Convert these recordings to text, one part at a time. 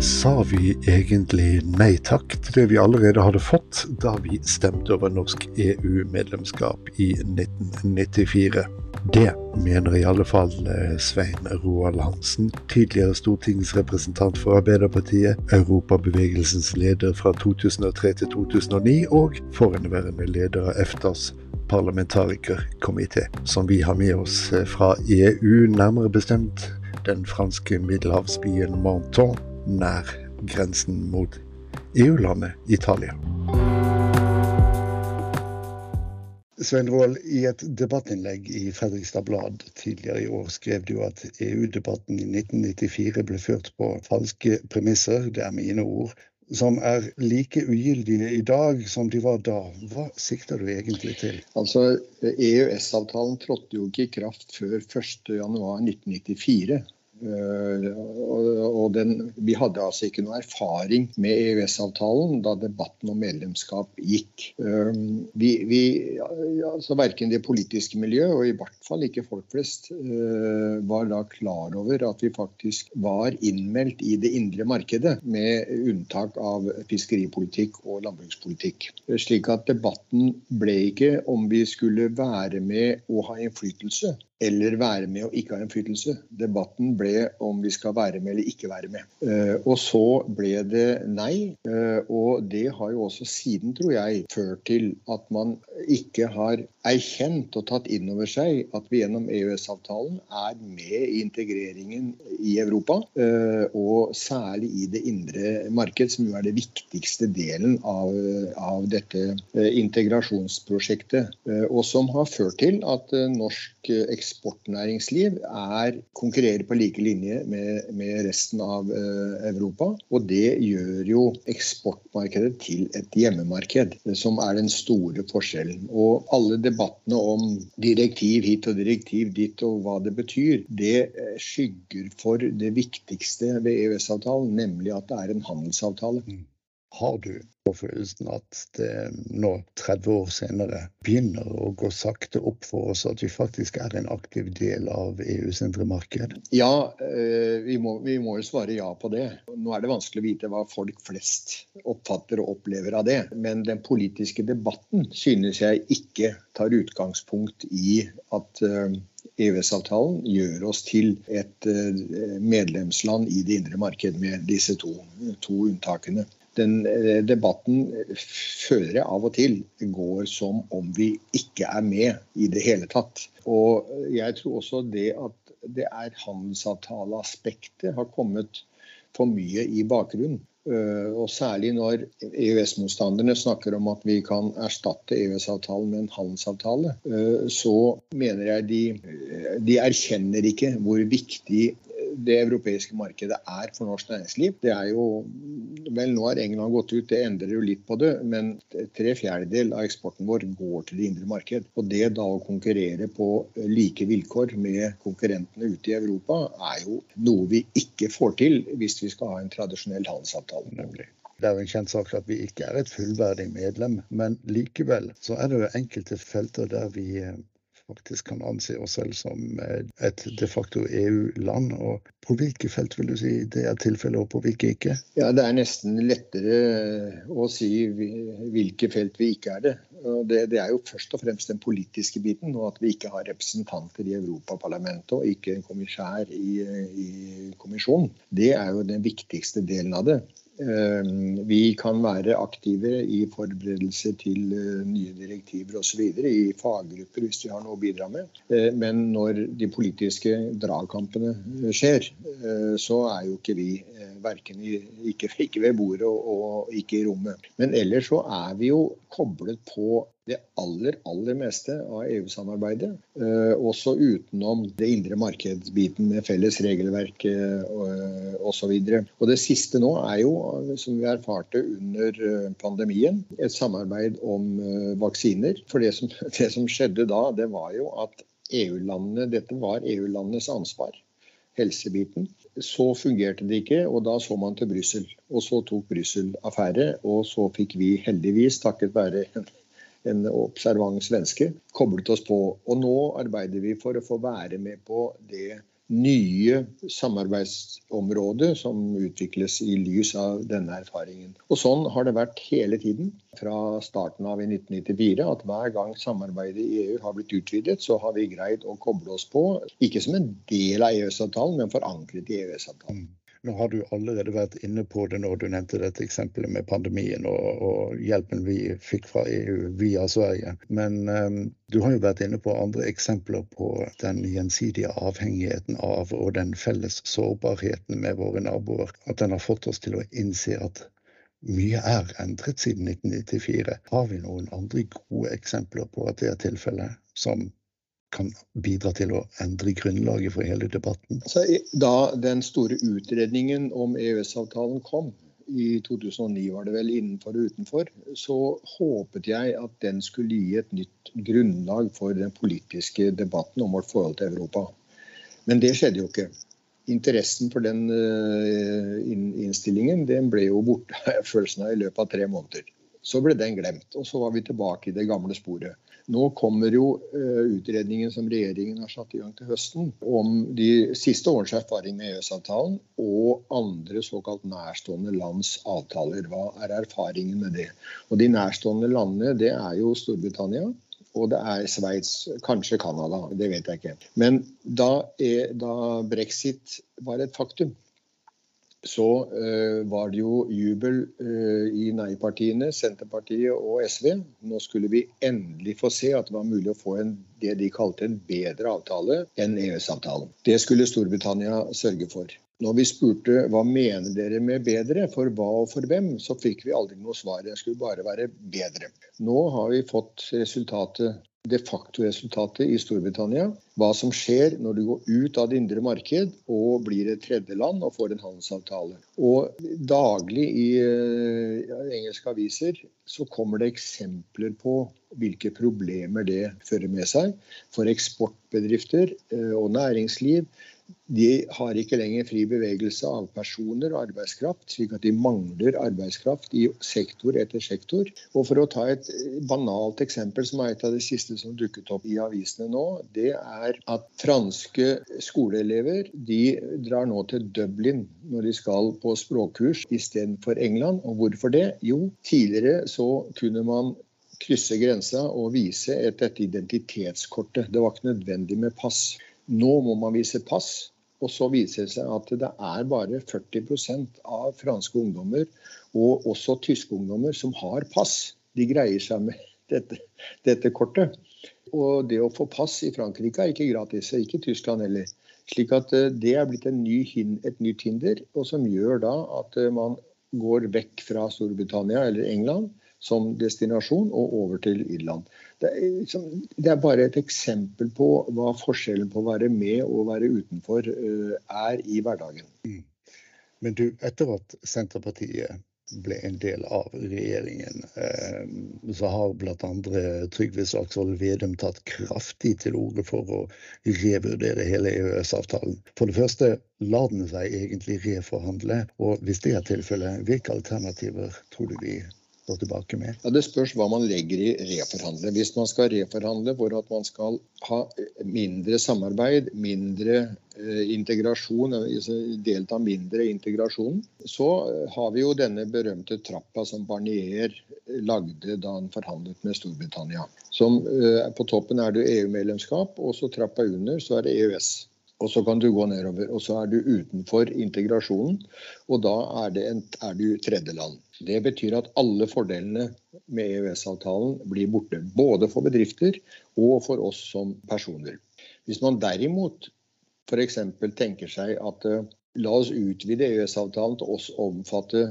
Sa vi egentlig nei takk til det vi allerede hadde fått da vi stemte over norsk EU-medlemskap i 1994? Det mener i alle fall eh, Svein Roald Hansen, tidligere stortingsrepresentant for Arbeiderpartiet, Europabevegelsens leder fra 2003 til 2009 og forhenværende leder av EFTAs parlamentarikerkomité, som vi har med oss eh, fra EU, nærmere bestemt den franske middelhavsbyen Menton, nær grensen mot EU-landet Italia. Svein Roald, i et debattinnlegg i Fredrikstad Blad tidligere i år skrev du at EU-debatten i 1994 ble ført på falske premisser, det er mine ord, som er like ugyldige i dag som de var da. Hva sikter du egentlig til? Altså, EØS-avtalen trådte jo ikke i kraft før 1.1.1994. Eh, og den, vi hadde altså ikke noe erfaring med EØS-avtalen da debatten om medlemskap gikk. Eh, vi, vi, altså Verken det politiske miljøet, og i hvert fall ikke folk flest, eh, var da klar over at vi faktisk var innmeldt i det indre markedet, med unntak av fiskeripolitikk og landbrukspolitikk. Slik at debatten ble ikke om vi skulle være med og ha innflytelse eller være med og ikke ha innflytelse. Debatten ble om vi skal være med eller ikke være med. Eh, og så ble det nei. Eh, og det har jo også siden, tror jeg, ført til at man ikke har erkjent og tatt inn over seg at vi gjennom EØS-avtalen er med i integreringen i Europa. Eh, og særlig i det indre marked, som jo er det viktigste delen av, av dette integrasjonsprosjektet. Og som har ført til at norsk eksport eksportnæringsliv er, konkurrerer på like linje med, med resten av uh, Europa. Og det gjør jo eksportmarkedet til et hjemmemarked, som er den store forskjellen. Og alle debattene om direktiv hit og direktiv dit og hva det betyr, det eh, skygger for det viktigste ved EØS-avtalen, nemlig at det er en handelsavtale. Har du på følelsen at det nå, 30 år senere, begynner å gå sakte opp for oss at vi faktisk er en aktiv del av EUs indre marked? Ja, eh, vi må jo svare ja på det. Nå er det vanskelig å vite hva folk flest oppfatter og opplever av det. Men den politiske debatten synes jeg ikke tar utgangspunkt i at EØS-avtalen eh, e gjør oss til et eh, medlemsland i det indre marked med disse to, to unntakene den eh, debatten føler jeg av og til går som om vi ikke er med i det hele tatt. Og jeg tror også det at det er handelsavtaleaspektet har kommet for mye i bakgrunnen. Eh, og særlig når EØS-motstanderne snakker om at vi kan erstatte EØS-avtalen med en handelsavtale, eh, så mener jeg de, de erkjenner ikke hvor viktig det europeiske markedet er for norsk næringsliv. Det er jo, vel Nå har England gått ut, det endrer jo litt på det, men tre fjerdedel av eksporten vår går til det indre marked. Og det da å konkurrere på like vilkår med konkurrentene ute i Europa, er jo noe vi ikke får til hvis vi skal ha en tradisjonell handelsavtale. Nemlig. Det er jo en kjent sak at vi ikke er et fullverdig medlem, men likevel så er det jo enkelte felter der vi faktisk kan anse oss selv som eh, et de facto EU-land. og På hvilke felt vil du si det er tilfellet, og på hvilke ikke? Ja, Det er nesten lettere å si hvilke felt vi ikke er det. Det, det, er jo først og fremst den politiske biten, og at vi ikke har representanter i Europaparlamentet og ikke en kommissær i, i kommisjonen. Det er jo den viktigste delen av det. Eh, vi kan være aktive i forberedelse til eh, nye direktiver osv. i faggrupper hvis vi har noe å bidra med. Eh, men når de politiske dragkampene skjer, så er jo ikke vi verken i, ikke, ikke ved bordet og, og ikke i rommet. Men ellers så er vi jo koblet på det aller, aller meste av EU-samarbeidet. Eh, også utenom det indre markedsbiten med felles regelverk eh, osv. Og det siste nå er jo, som vi erfarte under eh, pandemien, et samarbeid om eh, vaksiner. For det som, det som skjedde da, det var jo at EU-landene, dette var EU-landenes ansvar helsebiten. Så fungerte det ikke, og da så man til Brussel. Og så tok Brussel affære, og så fikk vi heldigvis, takket være en observant svenske, koblet oss på. Og nå arbeider vi for å få være med på det nye samarbeidsområdet som utvikles i lys av denne erfaringen. Og Sånn har det vært hele tiden fra starten av i 1994. At hver gang samarbeidet i EU har blitt utvidet, så har vi greid å koble oss på. Ikke som en del av EØS-avtalen, men forankret i EØS-avtalen. Nå har du allerede vært inne på det når du nevnte dette eksempelet med pandemien og, og hjelpen vi fikk fra EU via Sverige. Men um, du har jo vært inne på andre eksempler på den gjensidige avhengigheten av og den felles sårbarheten med våre naboer. At den har fått oss til å innse at mye er endret siden 1994. Har vi noen andre gode eksempler på at det er tilfellet, som kan bidra til å endre grunnlaget for hele debatten? Da den store utredningen om EØS-avtalen kom, i 2009 var det vel, innenfor og utenfor, så håpet jeg at den skulle gi et nytt grunnlag for den politiske debatten om vårt forhold til Europa. Men det skjedde jo ikke. Interessen for den uh, innstillingen den ble jo borte av i løpet av tre måneder. Så ble den glemt, og så var vi tilbake i det gamle sporet. Nå kommer jo uh, utredningen som regjeringen har satt i gang til høsten, om de siste årens erfaring med EØS-avtalen og andre såkalt nærstående lands avtaler. Hva er erfaringen med det? Og De nærstående landene det er jo Storbritannia, og det er Sveits, kanskje Canada, det vet jeg ikke. Men da, er, da brexit var et faktum, så uh, var det jo jubel uh, i nei-partiene, Senterpartiet og SV. Nå skulle vi endelig få se at det var mulig å få en, det de kalte en bedre avtale enn EØS-avtalen. Det skulle Storbritannia sørge for. Når vi spurte hva mener dere med bedre, for hva og for hvem, så fikk vi aldri noe svar. Det skulle bare være bedre. Nå har vi fått resultatet de facto-resultatet i Storbritannia. Hva som skjer når du går ut av det indre marked og blir et tredjeland og får en handelsavtale. Og daglig i uh, engelske aviser så kommer det eksempler på hvilke problemer det fører med seg for eksportbedrifter uh, og næringsliv de har ikke lenger fri bevegelse av personer og arbeidskraft, slik at de mangler arbeidskraft i sektor etter sektor. Og For å ta et banalt eksempel, som er et av de siste som dukket opp i avisene nå, det er at franske skoleelever de drar nå til Dublin når de skal på språkkurs istedenfor England. Og hvorfor det? Jo, tidligere så kunne man krysse grensa og vise et, dette identitetskortet. Det var ikke nødvendig med pass. Nå må man vise pass. Og så viser det seg at det er bare 40% av franske ungdommer, og også tyske ungdommer, som har pass. De greier seg med dette, dette kortet. Og det å få pass i Frankrike er ikke gratis, ikke i Tyskland heller. Slik at eh, det er blitt ny, et nytt hinder, og som gjør da at eh, man går vekk fra Storbritannia eller England som destinasjon og over til Irland. Det er, liksom, det er, bare et eksempel på hva forskjellen på å være med og være utenfor uh, er i hverdagen. Mm. Men du, etter at Senterpartiet ble en del av regjeringen, eh, så har bl.a. Trygve Slagsvold Vedum tatt kraftig til orde for å revurdere hele EØS-avtalen. For det første lar den seg egentlig reforhandle, og hvis det er tilfellet, hvilke alternativer tror du vi stå tilbake med? Ja, Det spørs hva man legger i reforhandle. Hvis man skal reforhandle for at man skal ha mindre samarbeid, mindre eh, integrasjon, altså delta mindre i integrasjonen, så eh, har vi jo denne berømte trappa som Barnier lagde da han forhandlet med Storbritannia. Som, eh, på toppen er det EU-medlemskap, og så trappa under så er det EØS. Og så kan du gå nedover. Og så er du utenfor integrasjonen, og da er, en, er du tredjeland. Det betyr at alle fordelene med EØS-avtalen blir borte. Både for bedrifter og for oss som personer. Hvis man derimot f.eks. tenker seg at uh, la oss utvide EØS-avtalen til oss omfatte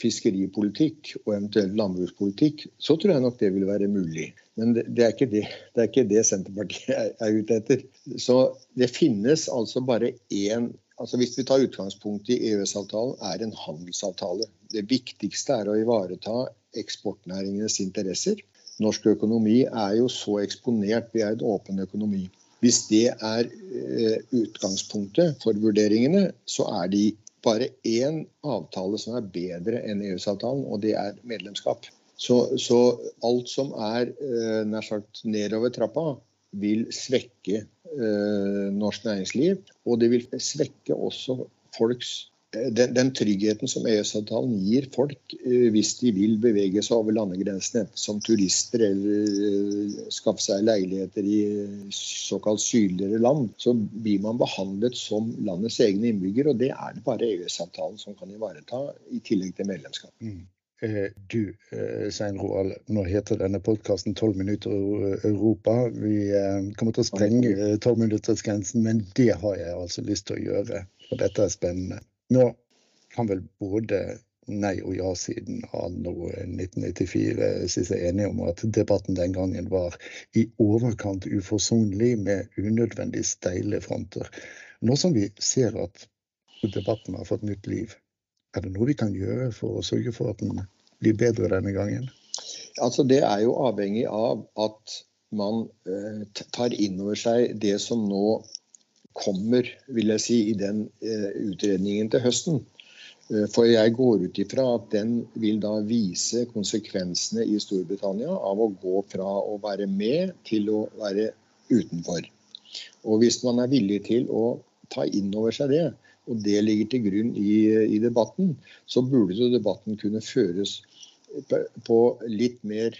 fiskeripolitikk og eventuelt landbrukspolitikk, så tror jeg nok det vil være mulig. Men det, er, ikke det, det er ikke det Senterpartiet er, er ute etter. Så det finnes altså bare én altså Hvis vi tar utgangspunkt i EØS-avtalen, er en handelsavtale. Det viktigste er å ivareta eksportnæringenes interesser. Norsk økonomi er jo så eksponert, vi er en åpen økonomi. Hvis det er eh, utgangspunktet for vurderingene, så er de bare én avtale som er bedre enn EØS-avtalen, og det er medlemskap. Så, så alt som er eh, nær sagt nedover trappa, vil svekke norsk næringsliv. Og det vil svekke også folks eh, den, den, tryggheten som EØS-avtalen gir folk eh, hvis de vil bevege seg over landegrensene, som turister eller eh, skaffe seg leiligheter i såkalt sydligere land, så blir man behandlet som landets egne innbygger. Og det er det bare EØS-avtalen som kan ivareta, i tillegg til medlemskap. Mm. Eh, du, eh, Svein Roald, nå heter denne podkasten 12 minutter Europa. Vi eh, kommer til å sprenge 12-minuttersgrensen, men det har jeg altså lyst til å gjøre. For dette er spennende. Nå kan vel både nei- og ja-siden anno 1994 si seg enige om at debatten den gangen var i overkant uforsonlig med unødvendig steile fronter. Nå som vi ser at debatten har fått nytt liv, er det noe vi kan gjøre for å sørge for at den blir bedre denne gangen? Altså, det er jo avhengig av at man eh, tar inn over seg det som nå kommer, vil jeg si, i den eh, utredningen til høsten. Eh, for jeg går ut ifra at den vil da vise konsekvensene i Storbritannia av å gå fra å være med til å være utenfor. Og hvis man er villig til å ta inn over seg det, og det ligger til grunn i, i debatten, så burde debatten kunne føres på litt mer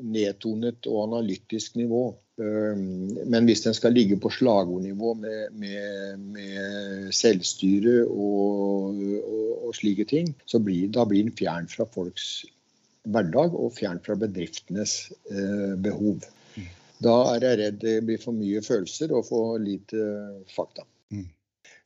nedtonet og analytisk nivå. Men hvis den skal ligge på slagordnivå med, med, med selvstyre og, og, og, slike ting, så blir, da blir den fjern fra folks hverdag og fjern fra bedriftenes eh, behov. Mm. Da er jeg redd det blir for mye følelser og for lite fakta. Mm.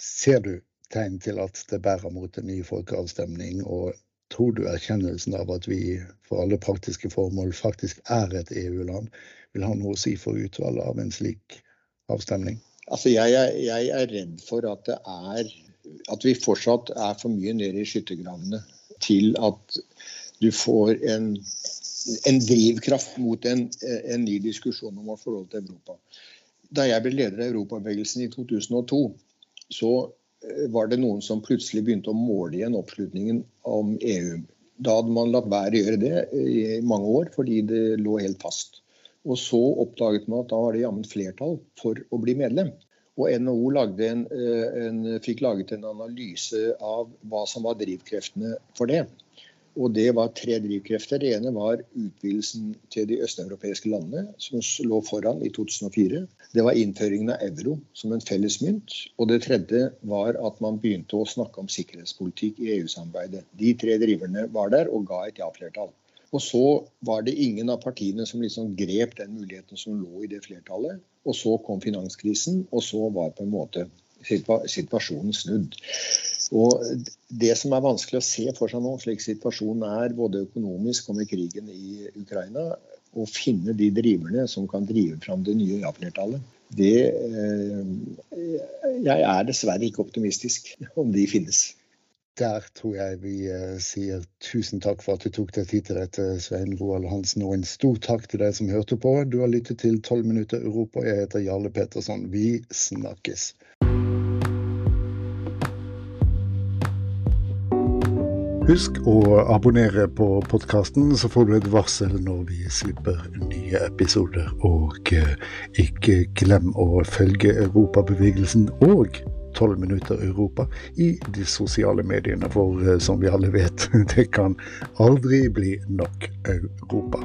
Ser du tegn til at det bærer mot en ny folkeavstemning? Og tror du erkjennelsen av at vi for alle praktiske formål faktisk er et EU-land, vil ha noe å si for utvalget av en slik avstemning? Altså jeg, er, jeg er redd for at er at vi fortsatt er for mye nede i skyttergravene til at du får en, en drivkraft mot en, en, ny diskusjon om vårt forhold til Europa. Da jeg ble leder av Europabevegelsen i 2002, så eh, var det noen som plutselig begynte å måle igjen oppslutningen om EU. Da hadde man latt være å gjøre det i mange år fordi det lå helt fast. Og så oppdaget man at da var det jammen flertall for å bli medlem. Og NHO en, eh, en, fikk laget en analyse av hva som var drivkreftene for det. Og det var tre drivkrefter. Det ene var utvidelsen til de østeuropeiske landene, som lå foran i 2004. Det var innføringen av euro som en felles mynt. Og det tredje var at man begynte å snakke om sikkerhetspolitikk i EU-samarbeidet. De tre driverne var der og ga et ja-flertall. Og så var det ingen av partiene som liksom grep den muligheten som lå i det flertallet. Og så kom finanskrisen, og så var på en måte situasjonen snudd. Og Det som er vanskelig å se for seg nå, slik situasjonen er både økonomisk og med krigen i Ukraina, å finne de driverne som kan drive fram det nye ja-flertallet, det eh, Jeg er dessverre ikke optimistisk om de finnes. Der tror jeg vi eh, sier tusen takk for at du tok deg tid til dette, Svein Roald Hansen. Og en stor takk til deg som hørte på. Du har lyttet til 12 minutter Europa. Jeg heter Jarle Petterson. Vi snakkes. Husk å abonnere på podkasten, så får du et varsel når vi slipper nye episoder. Og eh, ikke glem å følge Europabevegelsen og 12 minutter Europa i de sosiale mediene, for eh, som vi alle vet, det kan aldri bli nok Europa.